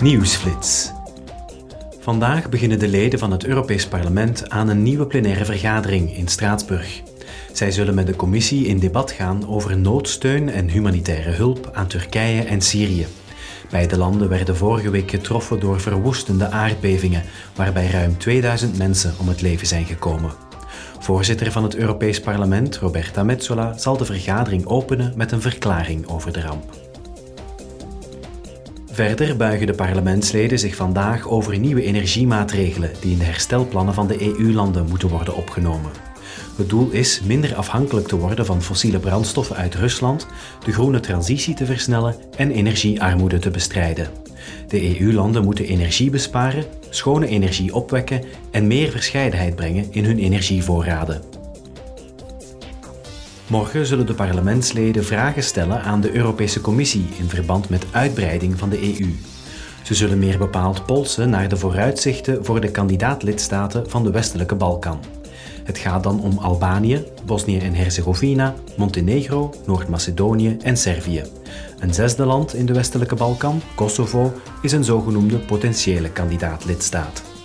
Nieuwsflits. Vandaag beginnen de leden van het Europees Parlement aan een nieuwe plenaire vergadering in Straatsburg. Zij zullen met de commissie in debat gaan over noodsteun en humanitaire hulp aan Turkije en Syrië. Beide landen werden vorige week getroffen door verwoestende aardbevingen, waarbij ruim 2000 mensen om het leven zijn gekomen. Voorzitter van het Europees Parlement, Roberta Metsola, zal de vergadering openen met een verklaring over de ramp. Verder buigen de parlementsleden zich vandaag over nieuwe energiemaatregelen die in de herstelplannen van de EU-landen moeten worden opgenomen. Het doel is minder afhankelijk te worden van fossiele brandstoffen uit Rusland, de groene transitie te versnellen en energiearmoede te bestrijden. De EU-landen moeten energie besparen, schone energie opwekken en meer verscheidenheid brengen in hun energievoorraden. Morgen zullen de parlementsleden vragen stellen aan de Europese Commissie in verband met uitbreiding van de EU. Ze zullen meer bepaald polsen naar de vooruitzichten voor de kandidaatlidstaten van de Westelijke Balkan. Het gaat dan om Albanië, Bosnië en Herzegovina, Montenegro, Noord-Macedonië en Servië. Een zesde land in de Westelijke Balkan, Kosovo, is een zogenoemde potentiële kandidaatlidstaat.